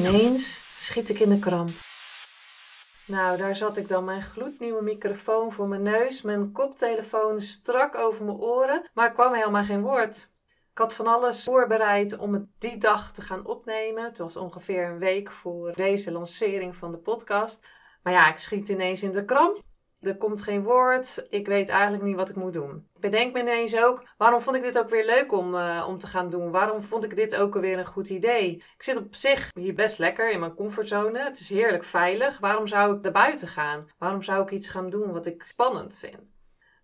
Ineens schiet ik in de kramp. Nou, daar zat ik dan, mijn gloednieuwe microfoon voor mijn neus, mijn koptelefoon strak over mijn oren, maar er kwam helemaal geen woord. Ik had van alles voorbereid om het die dag te gaan opnemen. Het was ongeveer een week voor deze lancering van de podcast. Maar ja, ik schiet ineens in de kramp. Er komt geen woord. Ik weet eigenlijk niet wat ik moet doen. Ik bedenk me ineens ook, waarom vond ik dit ook weer leuk om, uh, om te gaan doen? Waarom vond ik dit ook alweer een goed idee? Ik zit op zich hier best lekker in mijn comfortzone. Het is heerlijk veilig. Waarom zou ik naar buiten gaan? Waarom zou ik iets gaan doen wat ik spannend vind?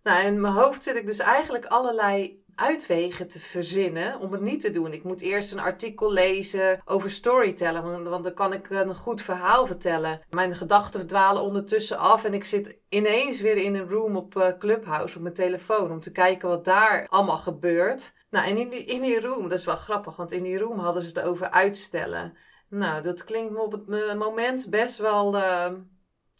Nou, in mijn hoofd zit ik dus eigenlijk allerlei uitwegen te verzinnen om het niet te doen. Ik moet eerst een artikel lezen over storytelling, want dan kan ik een goed verhaal vertellen. Mijn gedachten dwalen ondertussen af en ik zit ineens weer in een room op eh, Clubhouse op mijn telefoon om te kijken wat daar allemaal gebeurt. Nou, en in die, in die room, dat is wel grappig, want in die room hadden ze het over uitstellen. Nou, dat klinkt me op het moment best wel. Uh,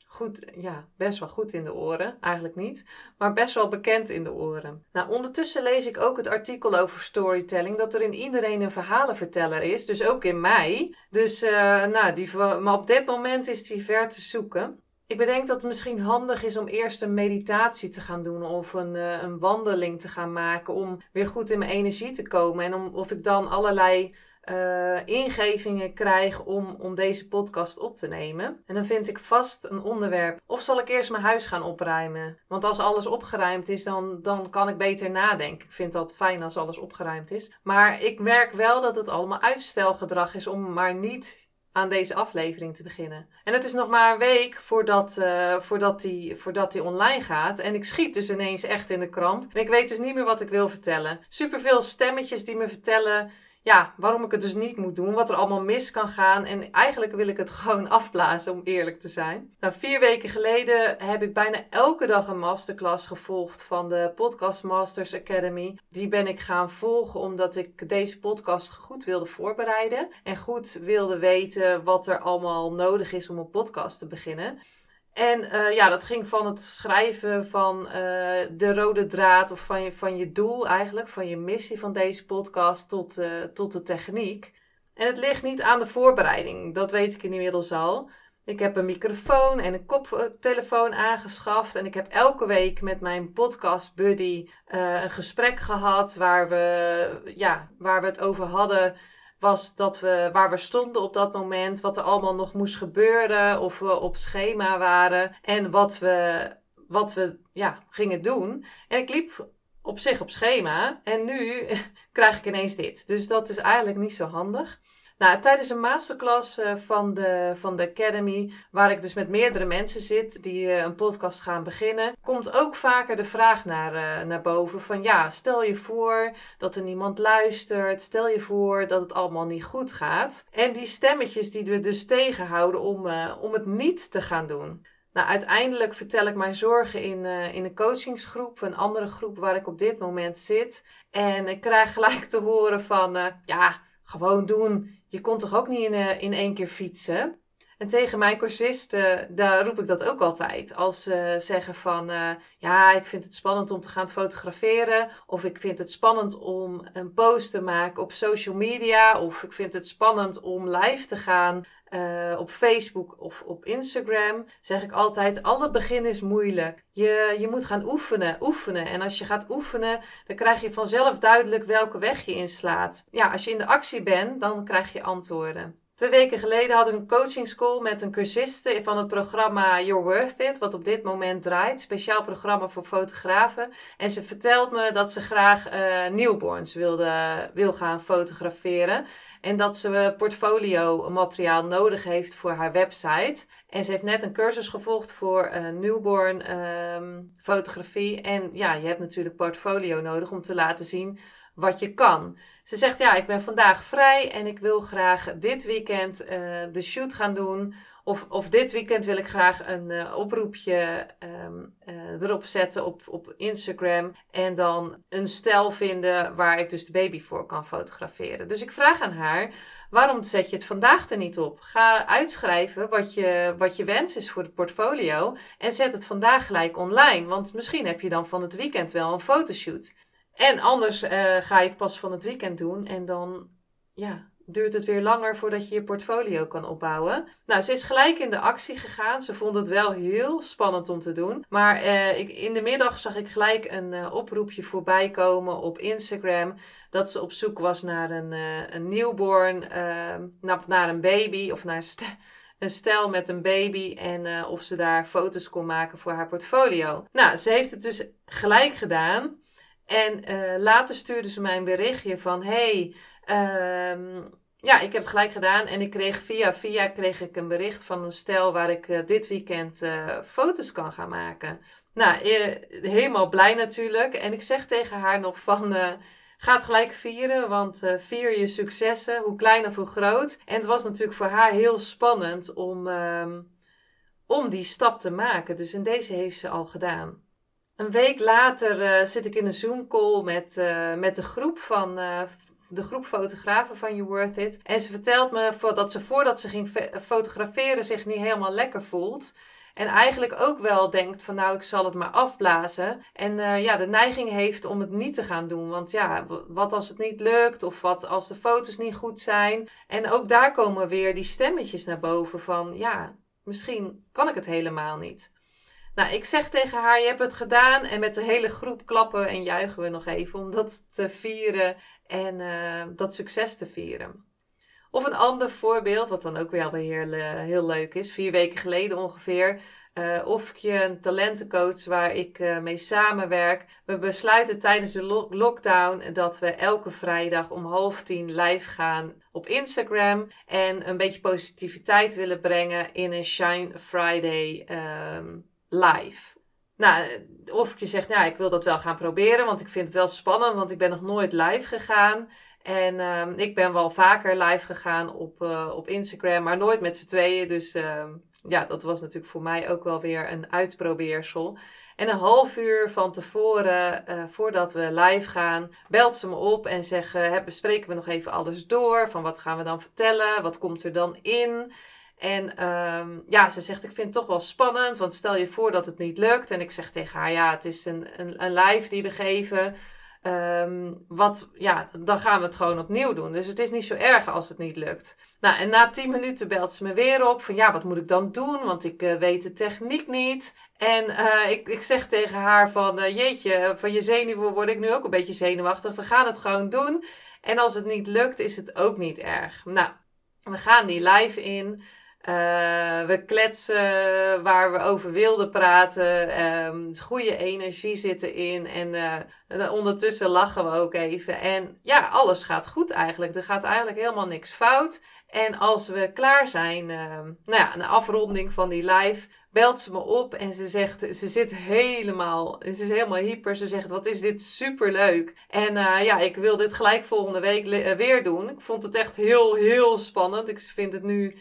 goed, ja, best wel goed in de oren. Eigenlijk niet, maar best wel bekend in de oren. Nou, ondertussen lees ik ook het artikel over storytelling, dat er in iedereen een verhalenverteller is, dus ook in mij. Dus, uh, nou, die, maar op dit moment is die ver te zoeken. Ik bedenk dat het misschien handig is om eerst een meditatie te gaan doen of een, uh, een wandeling te gaan maken om weer goed in mijn energie te komen en om, of ik dan allerlei uh, ingevingen krijg om, om deze podcast op te nemen. En dan vind ik vast een onderwerp. Of zal ik eerst mijn huis gaan opruimen? Want als alles opgeruimd is, dan, dan kan ik beter nadenken. Ik vind dat fijn als alles opgeruimd is. Maar ik merk wel dat het allemaal uitstelgedrag is om maar niet aan deze aflevering te beginnen. En het is nog maar een week voordat, uh, voordat, die, voordat die online gaat. En ik schiet dus ineens echt in de kramp. En ik weet dus niet meer wat ik wil vertellen. Superveel stemmetjes die me vertellen ja, waarom ik het dus niet moet doen, wat er allemaal mis kan gaan. En eigenlijk wil ik het gewoon afblazen, om eerlijk te zijn. Nou, vier weken geleden heb ik bijna elke dag een masterclass gevolgd van de Podcast Masters Academy. Die ben ik gaan volgen omdat ik deze podcast goed wilde voorbereiden. En goed wilde weten wat er allemaal nodig is om een podcast te beginnen. En uh, ja, dat ging van het schrijven van uh, de rode draad of van je, van je doel eigenlijk, van je missie van deze podcast tot, uh, tot de techniek. En het ligt niet aan de voorbereiding, dat weet ik inmiddels al. Ik heb een microfoon en een koptelefoon aangeschaft. En ik heb elke week met mijn podcast buddy een gesprek gehad waar we, ja, waar we het over hadden was dat we waar we stonden op dat moment, wat er allemaal nog moest gebeuren, of we op schema waren en wat we, wat we ja, gingen doen. En ik liep op zich op schema en nu krijg ik ineens dit. Dus dat is eigenlijk niet zo handig. Nou, tijdens een masterclass uh, van, de, van de Academy, waar ik dus met meerdere mensen zit die uh, een podcast gaan beginnen, komt ook vaker de vraag naar, uh, naar boven van ja, stel je voor dat er niemand luistert, stel je voor dat het allemaal niet goed gaat. En die stemmetjes die we dus tegenhouden om, om het niet te gaan doen. Nou, uiteindelijk vertel ik mijn zorgen in, in een coachingsgroep, een andere groep waar ik op dit moment zit. En ik krijg gelijk te horen van, ja, gewoon doen. Je kon toch ook niet in, uh, in één keer fietsen? En tegen mijn cursisten, daar roep ik dat ook altijd. Als ze zeggen van, uh, ja, ik vind het spannend om te gaan fotograferen. Of ik vind het spannend om een post te maken op social media. Of ik vind het spannend om live te gaan uh, op Facebook of op Instagram. Zeg ik altijd, alle begin is moeilijk. Je, je moet gaan oefenen, oefenen. En als je gaat oefenen, dan krijg je vanzelf duidelijk welke weg je inslaat. Ja, als je in de actie bent, dan krijg je antwoorden. Twee weken geleden had ik een coaching school met een cursiste van het programma You're Worth It, wat op dit moment draait. Speciaal programma voor fotografen. En ze vertelt me dat ze graag uh, newborns wilde, wil gaan fotograferen. En dat ze portfolio materiaal nodig heeft voor haar website. En ze heeft net een cursus gevolgd voor uh, newborn um, fotografie. En ja, je hebt natuurlijk portfolio nodig om te laten zien wat je kan. Ze zegt ja, ik ben vandaag vrij en ik wil graag dit weekend uh, de shoot gaan doen. Of, of dit weekend wil ik graag een uh, oproepje um, uh, erop zetten op, op Instagram. En dan een stijl vinden waar ik dus de baby voor kan fotograferen. Dus ik vraag aan haar, waarom zet je het vandaag er niet op? Ga uitschrijven wat je, wat je wens is voor het portfolio. En zet het vandaag gelijk online. Want misschien heb je dan van het weekend wel een fotoshoot. En anders uh, ga je het pas van het weekend doen. En dan ja, duurt het weer langer voordat je je portfolio kan opbouwen. Nou, ze is gelijk in de actie gegaan. Ze vond het wel heel spannend om te doen. Maar uh, ik, in de middag zag ik gelijk een uh, oproepje voorbij komen op Instagram. Dat ze op zoek was naar een, een newborn, ehm, naar een baby of naar een stel met een baby en of ze daar foto's kon maken voor haar portfolio. Nou, ze heeft het dus gelijk gedaan. En uh, later stuurde ze mij een berichtje van: Hey, um, ja, ik heb het gelijk gedaan. En ik kreeg via via kreeg ik een bericht van een stel waar ik uh, dit weekend uh, foto's kan gaan maken. Nou, helemaal blij natuurlijk. En ik zeg tegen haar nog van. Ga het gelijk vieren, want vier je successen, hoe klein of hoe groot. En het was natuurlijk voor haar heel spannend om, uh, om die stap te maken. Dus in deze heeft ze al gedaan. Een week later uh, zit ik in een Zoom-call met, uh, met de groep van uh, de groep fotografen van You Worth It. En ze vertelt me dat ze voordat ze ging fotograferen zich niet helemaal lekker voelt. En eigenlijk ook wel denkt van nou, ik zal het maar afblazen. En ja, de neiging heeft om het niet te gaan doen. Want ja, wat als het niet lukt? Of wat als de foto's niet goed zijn? En ook daar komen weer die stemmetjes naar boven van ja, misschien kan ik het helemaal niet. Nou, ik zeg tegen haar, je hebt het gedaan. En met de hele groep klappen en juichen we nog even om dat te vieren en uh, dat succes te vieren. Of een ander voorbeeld, wat dan ook weer heel, heel leuk is. Vier weken geleden ongeveer. Uh, of je een talentencoach waar ik mee samenwerk. We besluiten tijdens de lo lockdown dat we elke vrijdag om half tien live gaan op Instagram. En een beetje positiviteit willen brengen in een Shine Friday um, live. Nou, of je zegt, ja, ik wil dat wel gaan proberen, want ik vind het wel spannend, want ik ben nog nooit live gegaan. En uh, ik ben wel vaker live gegaan op, uh, op Instagram, maar nooit met z'n tweeën. Dus uh, ja, dat was natuurlijk voor mij ook wel weer een uitprobeersel. En een half uur van tevoren, uh, voordat we live gaan, belt ze me op en zegt: bespreken we nog even alles door? Van wat gaan we dan vertellen? Wat komt er dan in? En um, ja, ze zegt, ik vind het toch wel spannend, want stel je voor dat het niet lukt. En ik zeg tegen haar, ja, het is een, een, een live die we geven. Um, wat, ja, dan gaan we het gewoon opnieuw doen. Dus het is niet zo erg als het niet lukt. Nou, en na tien minuten belt ze me weer op van, ja, wat moet ik dan doen? Want ik uh, weet de techniek niet. En uh, ik, ik zeg tegen haar van, uh, jeetje, van je zenuwen word ik nu ook een beetje zenuwachtig. We gaan het gewoon doen. En als het niet lukt, is het ook niet erg. Nou, we gaan die live in. Uh, we kletsen waar we over wilden praten. Um, goede energie zit erin. En uh, ondertussen lachen we ook even. En ja, alles gaat goed eigenlijk. Er gaat eigenlijk helemaal niks fout. En als we klaar zijn, uh, nou ja, een afronding van die live, belt ze me op en ze zegt, ze zit helemaal, ze is helemaal hyper. Ze zegt, wat is dit superleuk. En uh, ja, ik wil dit gelijk volgende week weer doen. Ik vond het echt heel, heel spannend. Ik vind het nu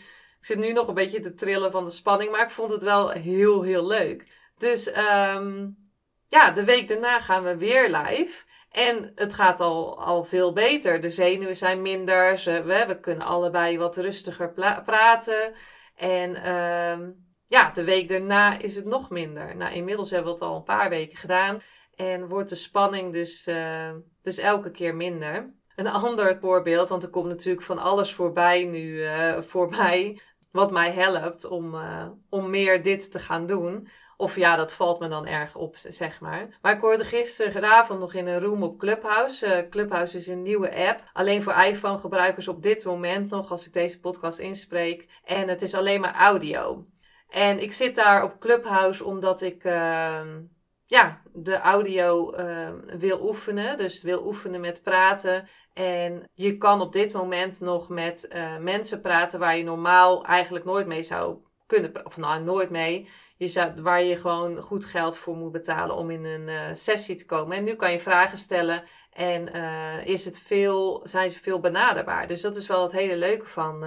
zit nu nog een beetje te trillen van de spanning, maar ik vond het wel heel, heel leuk. Dus um, ja, de week daarna gaan we weer live. En het gaat al, al veel beter. De zenuwen zijn minder. We, we kunnen allebei wat rustiger praten. En um, ja, de week daarna is het nog minder. Nou, inmiddels hebben we het al een paar weken gedaan. En wordt de spanning dus, uh, dus elke keer minder. Een ander voorbeeld, want er komt natuurlijk van alles voorbij nu uh, voorbij wat mij helpt om, uh, om meer dit te gaan doen. Of ja, dat valt me dan erg op, zeg maar. Maar ik hoorde gisteravond nog in een room op Clubhouse. Uh, Clubhouse is een nieuwe app. Alleen voor iPhone-gebruikers op dit moment nog, als ik deze podcast inspreek. En het is alleen maar audio. En ik zit daar op Clubhouse omdat ik. Uh, ja, de audio uh, wil oefenen. Dus wil oefenen met praten. En je kan op dit moment nog met uh, mensen praten waar je normaal eigenlijk nooit mee zou kunnen, of nou nooit mee, je zou, waar je gewoon goed geld voor moet betalen om in een uh, sessie te komen. En nu kan je vragen stellen en is het veel, zijn ze veel benaderbaar. Dus dat is wel het hele leuke van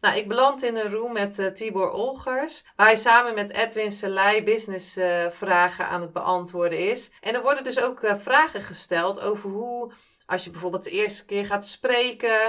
Nou, ik beland in een room met Tibor Olgers, waar hij samen met Edwin Selei business vragen aan het beantwoorden is. En er worden dus ook vragen gesteld over hoe als je bijvoorbeeld de eerste keer gaat spreken.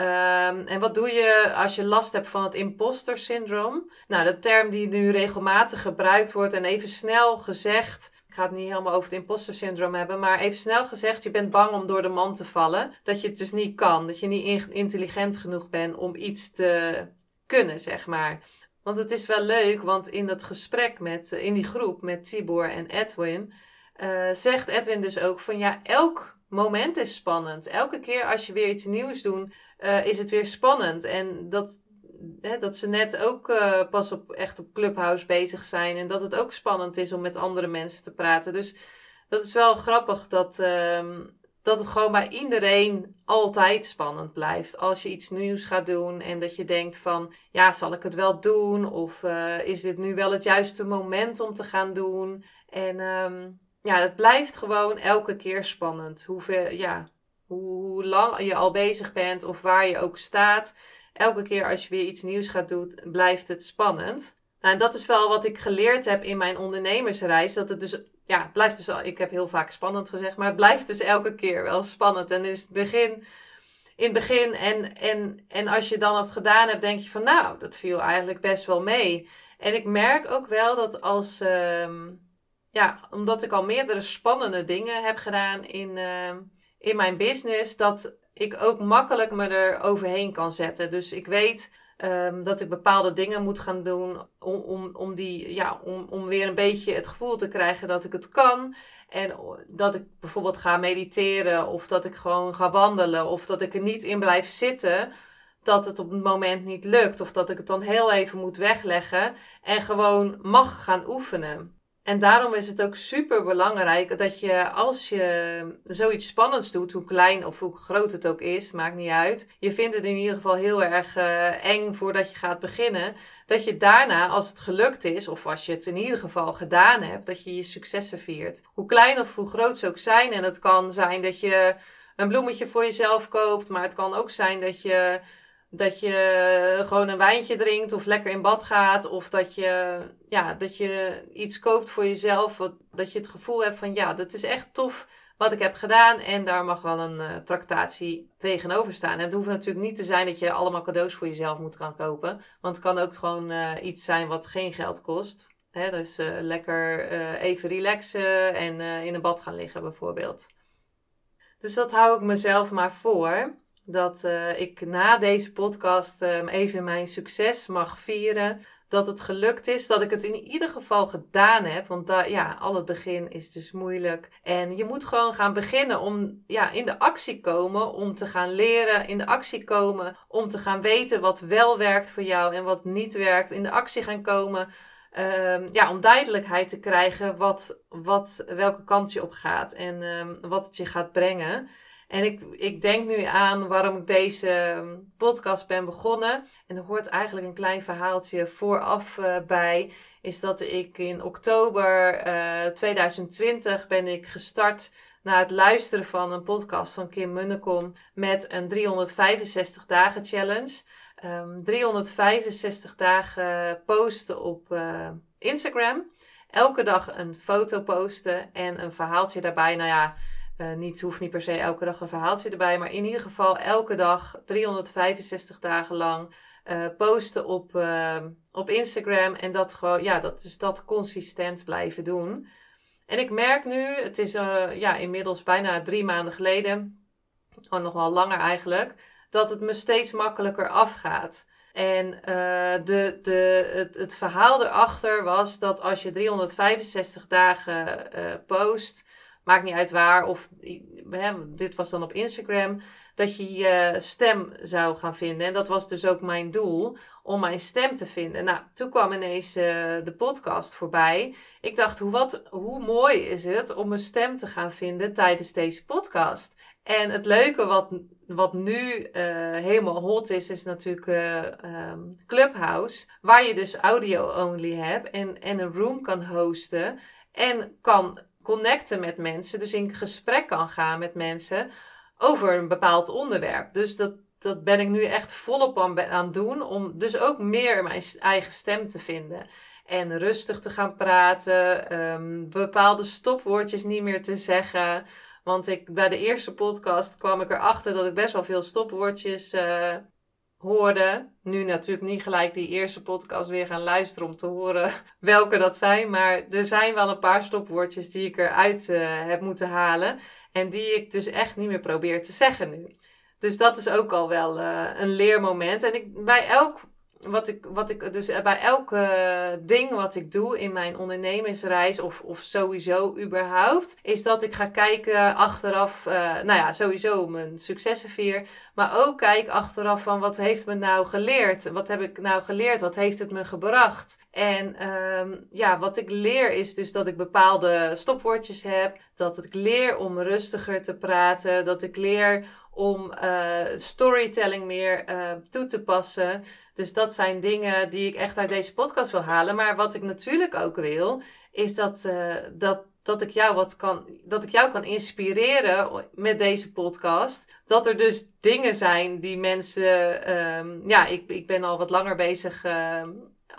Um, en wat doe je als je last hebt van het imposter syndroom? Nou, de term die nu regelmatig gebruikt wordt en even snel gezegd. Ik ga het niet helemaal over het imposter syndroom hebben, maar even snel gezegd, je bent bang om door de man te vallen. Dat je het dus niet kan, dat je niet intelligent genoeg bent om iets te kunnen, zeg maar. Want het is wel leuk, want in dat gesprek met, in die groep met Tibor en Edwin, uh, zegt Edwin dus ook van ja, elk moment is spannend. Elke keer als je weer iets nieuws doet, uh, is het weer spannend. En dat, hè, dat ze net ook uh, pas op, echt op Clubhouse bezig zijn. En dat het ook spannend is om met andere mensen te praten. Dus dat is wel grappig dat, uh, dat het gewoon bij iedereen altijd spannend blijft. Als je iets nieuws gaat doen en dat je denkt van... Ja, zal ik het wel doen? Of uh, is dit nu wel het juiste moment om te gaan doen? En... Um, ja, het blijft gewoon elke keer spannend. Hoeveel, ja, hoe lang je al bezig bent of waar je ook staat. Elke keer als je weer iets nieuws gaat doen, blijft het spannend. Nou, en dat is wel wat ik geleerd heb in mijn ondernemersreis. Dat het dus, ja, het blijft dus, ik heb heel vaak spannend gezegd, maar het blijft dus elke keer wel spannend. En in het begin, in het begin en, en, en als je dan het gedaan hebt, denk je van, nou, dat viel eigenlijk best wel mee. En ik merk ook wel dat als, uh, ja, omdat ik al meerdere spannende dingen heb gedaan in, uh, in mijn business, dat ik ook makkelijk me er overheen kan zetten. Dus ik weet um, dat ik bepaalde dingen moet gaan doen om, om, om, die, ja, om, om weer een beetje het gevoel te krijgen dat ik het kan. En dat ik bijvoorbeeld ga mediteren of dat ik gewoon ga wandelen of dat ik er niet in blijf zitten dat het op het moment niet lukt of dat ik het dan heel even moet wegleggen en gewoon mag gaan oefenen. En daarom is het ook super belangrijk dat je als je zoiets spannends doet, hoe klein of hoe groot het ook is, maakt niet uit. Je vindt het in ieder geval heel erg uh, eng voordat je gaat beginnen. Dat je daarna, als het gelukt is, of als je het in ieder geval gedaan hebt, dat je je successen viert. Hoe klein of hoe groot ze ook zijn. En het kan zijn dat je een bloemetje voor jezelf koopt, maar het kan ook zijn dat je dat je gewoon een wijntje drinkt of lekker in bad gaat. Of dat je, ja, dat je iets koopt voor jezelf. Wat, dat je het gevoel hebt van ja, dat is echt tof wat ik heb gedaan. En daar mag wel een uh, tractatie tegenover staan. En het hoeft natuurlijk niet te zijn dat je allemaal cadeaus voor jezelf moet gaan kopen. Want het kan ook gewoon uh, iets zijn wat geen geld kost. Hè? Dus uh, lekker even relaxen en in een bad gaan liggen bijvoorbeeld. Dus dat hou ik mezelf maar voor dat uh, ik na deze podcast um, even mijn succes mag vieren. Dat het gelukt is, dat ik het in ieder geval gedaan heb. Want daar, ja, al het begin is dus moeilijk. En je moet gewoon gaan beginnen om ja, in de actie komen, om te gaan leren, in de actie komen, om te gaan weten wat wel werkt voor jou en wat niet werkt. In de actie gaan komen. Um, ja, om duidelijkheid te krijgen wat, wat, welke kant je op gaat en um, wat het je gaat brengen. En ik, ik denk nu aan waarom ik deze ehm, podcast ben begonnen. En er hoort eigenlijk een klein verhaaltje vooraf uh, bij. Is dat ik in oktober uh, eh, 2020 ben ik gestart na het luisteren van een podcast van Kim Munnekom met een 365 dagen challenge. Um, ehm, 365 dagen posten op uh, Instagram. Elke dag een foto posten en een verhaaltje daarbij. Nou ja, uh, niet, hoeft niet per se elke dag een verhaaltje erbij, maar in ieder geval elke dag 365 dagen lang uh, posten op, uh, op Instagram en dat gewoon, ja, dat, dus dat consistent blijven doen. En ik merk nu, het is ja, inmiddels bijna drie maanden geleden, oh, nog wel langer eigenlijk, dat het me steeds makkelijker afgaat. En de, de, het, het verhaal erachter was dat als je 365 dagen post, maakt niet uit waar, of hè, dit was dan op Instagram, dat je je stem zou gaan vinden. En dat was dus ook mijn doel, om mijn stem te vinden. Nou, toen kwam ineens uh, de podcast voorbij. Ik dacht, hoe, wat, hoe mooi is het om mijn stem te gaan vinden tijdens deze podcast? En het leuke wat wat nu helemaal hot is, is natuurlijk ehm, Clubhouse. Waar je dus audio-only hebt en, en een room kan hosten. En kan connecten met mensen. Dus in gesprek kan gaan met mensen over een bepaald onderwerp. Dus dat, dat ben ik nu echt volop aan, aan doen. Om dus ook meer mijn eigen stem te vinden. En rustig te gaan praten. Um, bepaalde stopwoordjes niet meer te zeggen. Want ik, bij de eerste podcast kwam ik erachter dat ik best wel veel stopwoordjes uh, hoorde. Nu natuurlijk niet gelijk die eerste podcast weer gaan luisteren om te horen welke dat zijn. Maar er zijn wel een paar stopwoordjes die ik eruit uh, heb moeten halen. En die ik dus echt niet meer probeer te zeggen nu. Dus dat is ook al wel uh, een leermoment. En ik, bij elk wat ik, wat ik dus bij elke ding wat ik doe in mijn ondernemersreis of, of sowieso überhaupt, is dat ik ga kijken achteraf, uh, nou ja, sowieso mijn successen vier, maar ook kijk achteraf van wat heeft me nou geleerd? Wat heb ik nou geleerd? Wat heeft het me gebracht? En um, ja, wat ik leer is dus dat ik bepaalde stopwoordjes heb, dat ik leer om rustiger te praten, dat ik leer om uh, storytelling meer uh, toe te passen. Dus dat zijn dingen die ik echt uit deze podcast wil halen. Maar wat ik natuurlijk ook wil, is dat, uh, dat, dat, ik jou wat kan, dat ik jou kan inspireren met deze podcast. Dat er dus dingen zijn die mensen. Um, ja, ik, ik ben al wat langer bezig ehm,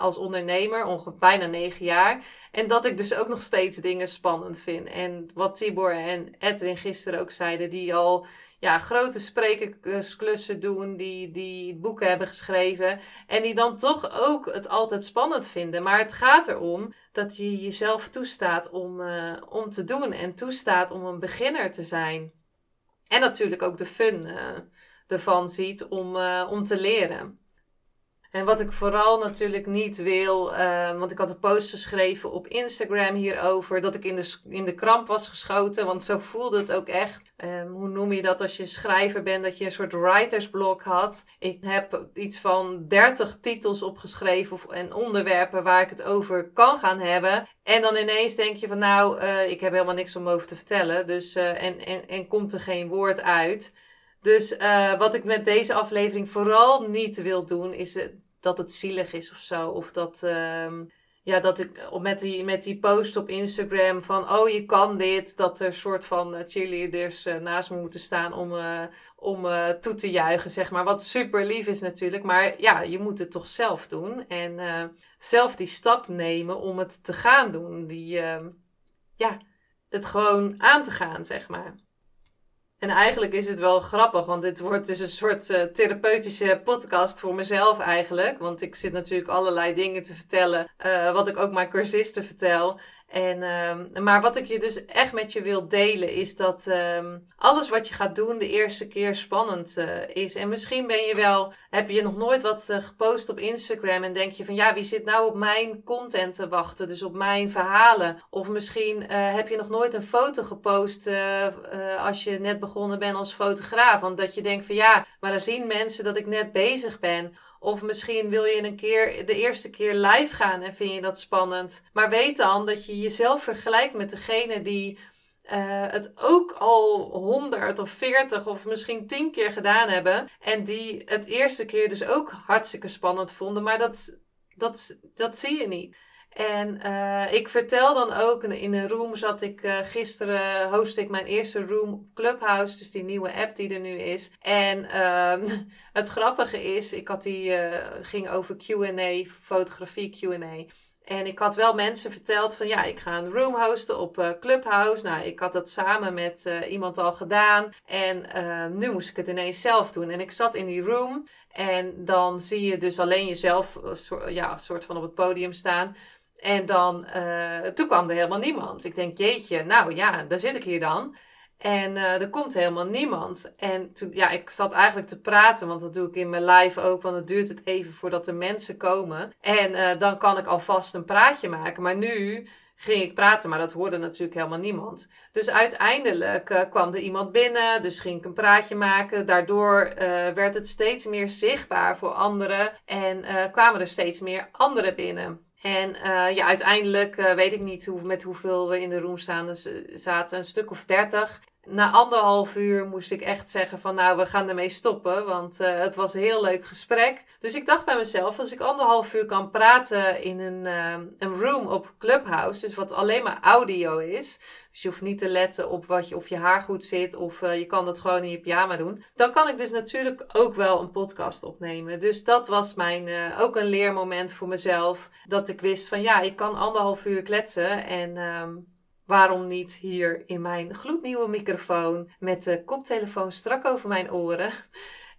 als ondernemer, ongeveer bijna negen jaar. En dat ik dus ook nog steeds dingen spannend vind. En wat Tibor en Edwin gisteren ook zeiden, die al ja, grote sprekersklussen doen, die, die boeken hebben geschreven. En die dan toch ook het altijd spannend vinden. Maar het gaat erom dat je jezelf toestaat om, uh, om te doen en toestaat om een beginner te zijn. En natuurlijk ook de fun uh, ervan ziet om, uh, om te leren. En wat ik vooral natuurlijk niet wil, uh, want ik had een post geschreven op Instagram hierover, dat ik in de, in de kramp was geschoten, want zo voelde het ook echt. Um, hoe noem je dat als je schrijver bent, dat je een soort writersblok had. Ik heb iets van 30 titels opgeschreven en onderwerpen waar ik het over kan gaan hebben. En dan ineens denk je van nou, uh, ik heb helemaal niks om over te vertellen. Dus, uh, en, en, en komt er geen woord uit. Dus uh, wat ik met deze aflevering vooral niet wil doen, is dat het zielig is of zo. Of dat, um, ja, dat ik met die, met die post op Instagram van, oh je kan dit, dat er soort van cheerleaders naast me moeten staan om, om toe te juichen, zeg maar. Wat super lief is natuurlijk, maar ja, je moet het toch zelf doen. En zelf die stap nemen om het te gaan doen. Die, ehm, ja, het gewoon aan te gaan, zeg maar. En eigenlijk is het wel grappig, want dit wordt dus een soort uh, therapeutische podcast voor mezelf eigenlijk. Want ik zit natuurlijk allerlei dingen te vertellen, uh, wat ik ook mijn cursisten vertel. En, um, maar wat ik je dus echt met je wil delen, is dat um, alles wat je gaat doen de eerste keer spannend uh, is. En misschien ben je wel, heb je nog nooit wat uh, gepost op Instagram en denk je van ja, wie zit nou op mijn content te wachten, dus op mijn verhalen. Of misschien uh, heb je nog nooit een foto gepost als je net begonnen bent als fotograaf. Want dat je denkt van ja, maar dan zien mensen dat ik net bezig ben. Of misschien wil je een keer de eerste keer live gaan en vind je dat spannend. Maar weet dan dat je jezelf vergelijkt met degene die uh, het ook al 100 of 40 of misschien 10 keer gedaan hebben. En die het eerste keer dus ook hartstikke spannend vonden. Maar dat, dat, dat zie je niet. En uh, ik vertel dan ook, in een room zat ik uh, gisteren, host ik mijn eerste room Clubhouse, dus die nieuwe app die er nu is. En uh, het grappige is, ik had die, uh, ging over Q&A, fotografie Q&A. En ik had wel mensen verteld van ja, ik ga een room hosten op Clubhouse. Nou, ik had dat samen met iemand al gedaan. En uh, nu moest ik het ineens zelf doen. En ik zat in die room. En dan zie je dus alleen jezelf ja, soort van op het podium staan. En dan, uh, toen kwam er helemaal niemand. Ik denk, jeetje, nou ja, daar zit ik hier dan. En uh, er komt helemaal niemand. En toen, ja, ik zat eigenlijk te praten, want dat doe ik in mijn live ook, want het duurt het even voordat de mensen komen. En uh, dan kan ik alvast een praatje maken. Maar nu ging ik praten, maar dat hoorde natuurlijk helemaal niemand. Dus uiteindelijk kwam er iemand binnen, dus ging ik een praatje maken. Daardoor werd het steeds meer zichtbaar voor anderen en kwamen er steeds meer anderen binnen. En uh, ja, uiteindelijk uh, weet ik niet hoe, met hoeveel we in de room staan. Dus, zaten een stuk of dertig. Na anderhalf uur moest ik echt zeggen van nou, we gaan ermee stoppen. Want uh, het was een heel leuk gesprek. Dus ik dacht bij mezelf, als ik anderhalf uur kan praten in een, uh, een room op Clubhouse. Dus wat alleen maar audio is. Dus je hoeft niet te letten op wat je, of je haar goed zit. Of uh, je kan dat gewoon in je pyjama doen. Dan kan ik dus natuurlijk ook wel een podcast opnemen. Dus dat was mijn, ook een leermoment voor mezelf. Dat ik wist van ja, ik kan anderhalf uur kletsen. En... Waarom niet hier in mijn gloednieuwe microfoon met de koptelefoon strak over mijn oren?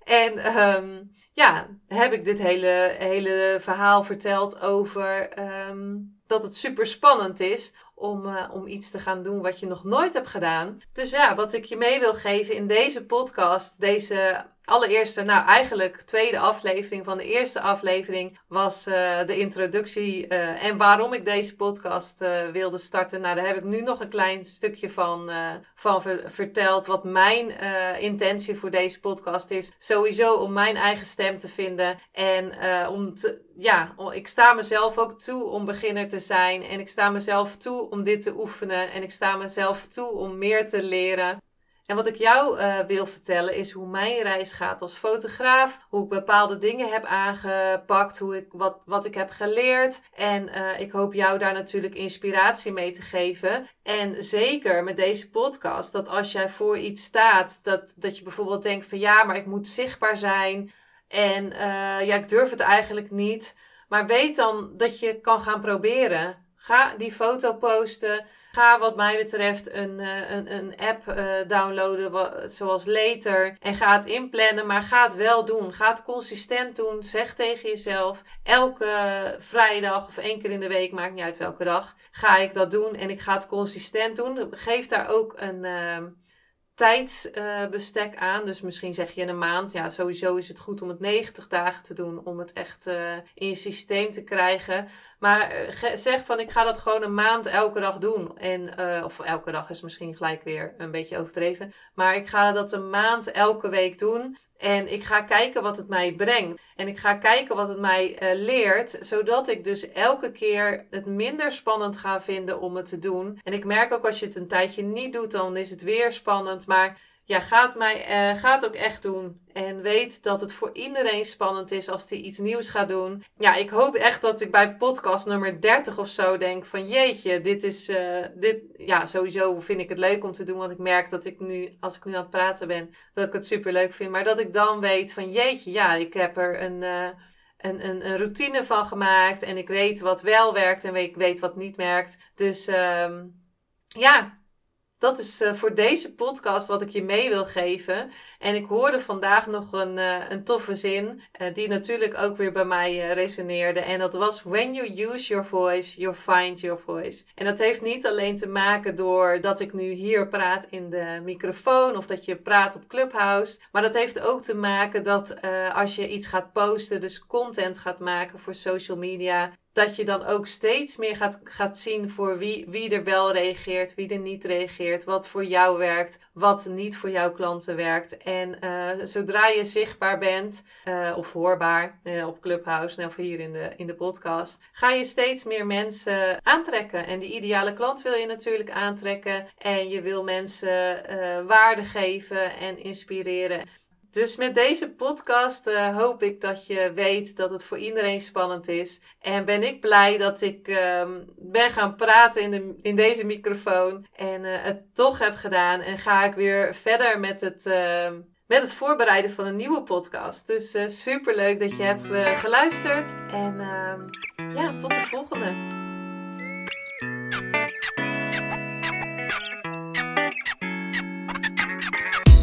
En um, ja, heb ik dit hele, hele verhaal verteld over um, dat het super spannend is om, uh, om iets te gaan doen wat je nog nooit hebt gedaan. Dus ja, wat ik je mee wil geven in deze podcast, deze allereerste, nou eigenlijk tweede aflevering van de eerste aflevering was uh, de introductie uh, en waarom ik deze podcast uh, wilde starten. Nou, daar heb ik nu nog een klein stukje van, van ver verteld. Wat mijn intentie voor deze podcast is. Sowieso om mijn eigen stem te vinden en om te, ja, ik sta mezelf ook toe om beginner te zijn en ik sta mezelf toe om dit te oefenen en ik sta mezelf toe om meer te leren. En wat ik jou uh, wil vertellen is hoe mijn reis gaat als fotograaf. Hoe ik bepaalde dingen heb aangepakt. Hoe ik, wat, wat ik heb geleerd. En uh, ik hoop jou daar natuurlijk inspiratie mee te geven. En zeker met deze podcast. Dat als jij voor iets staat. Dat, dat je bijvoorbeeld denkt van ja, maar ik moet zichtbaar zijn. En uh, ja, ik durf het eigenlijk niet. Maar weet dan dat je kan gaan proberen. Ga die foto posten. Ga wat mij betreft een, uh, een, een app uh, downloaden zoals Later. En ga het inplannen, maar ga het wel doen. Ga het consistent doen. Zeg tegen jezelf, elke vrijdag of één keer in de week, maakt niet uit welke dag, ga ik dat doen. En ik ga het consistent doen. Geef daar ook een... Tijdsbestek aan. Dus misschien zeg je in een maand. Ja, sowieso is het goed om het 90 dagen te doen. Om het echt uh, in je systeem te krijgen. Maar uh, zeg van ik ga dat gewoon een maand elke dag doen. En, of elke dag is misschien gelijk weer een beetje overdreven. Maar ik ga dat een maand elke week doen. En ik ga kijken wat het mij brengt. En ik ga kijken wat het mij uh, leert. Zodat ik dus elke keer het minder spannend ga vinden om het te doen. En ik merk ook als je het een tijdje niet doet, dan is het weer spannend. Maar ja, gaat mij, uh, ga het ook echt doen. En weet dat het voor iedereen spannend is als hij iets nieuws gaat doen. Ja, ik hoop echt dat ik bij podcast nummer 30 of zo denk van jeetje, dit is, uh, dit, ja, sowieso vind ik het leuk om te doen. Want ik merk dat ik nu, als ik nu aan het praten ben, dat ik het super leuk vind. Maar dat ik dan weet van jeetje, ja, ik heb er een... Uh, een, een, een, routine van gemaakt. En ik weet wat wel werkt en ik weet wat niet werkt. Dus um, ja, dat is uh, voor deze podcast wat ik je mee wil geven. En ik hoorde vandaag nog een, uh, een toffe zin, uh, die natuurlijk ook weer bij mij resoneerde. En dat was: When you use your voice, you find your voice. En dat heeft niet alleen te maken door dat ik nu hier praat in de microfoon of dat je praat op Clubhouse. Maar dat heeft ook te maken dat als je iets gaat posten, dus content gaat maken voor social media, dat je dan ook steeds meer gaat, gaat zien voor wie, wie er wel reageert, wie er niet reageert, wat voor jou werkt, wat niet voor jouw klanten werkt. En uh, zodra je zichtbaar bent uh, of hoorbaar uh, op Clubhouse of hier in de, in de podcast, ga je steeds meer mensen aantrekken. En die ideale klant wil je natuurlijk aantrekken en je wil mensen waarde geven en inspireren. Dus met deze podcast uh, hoop ik dat je weet dat het voor iedereen spannend is. En ben ik blij dat ik um, ben gaan praten in, de, in deze microfoon. En uh, het toch heb gedaan. En ga ik weer verder met het, uh, met het voorbereiden van een nieuwe podcast. Dus uh, super leuk dat je hebt geluisterd. En ehm, ja, tot de volgende.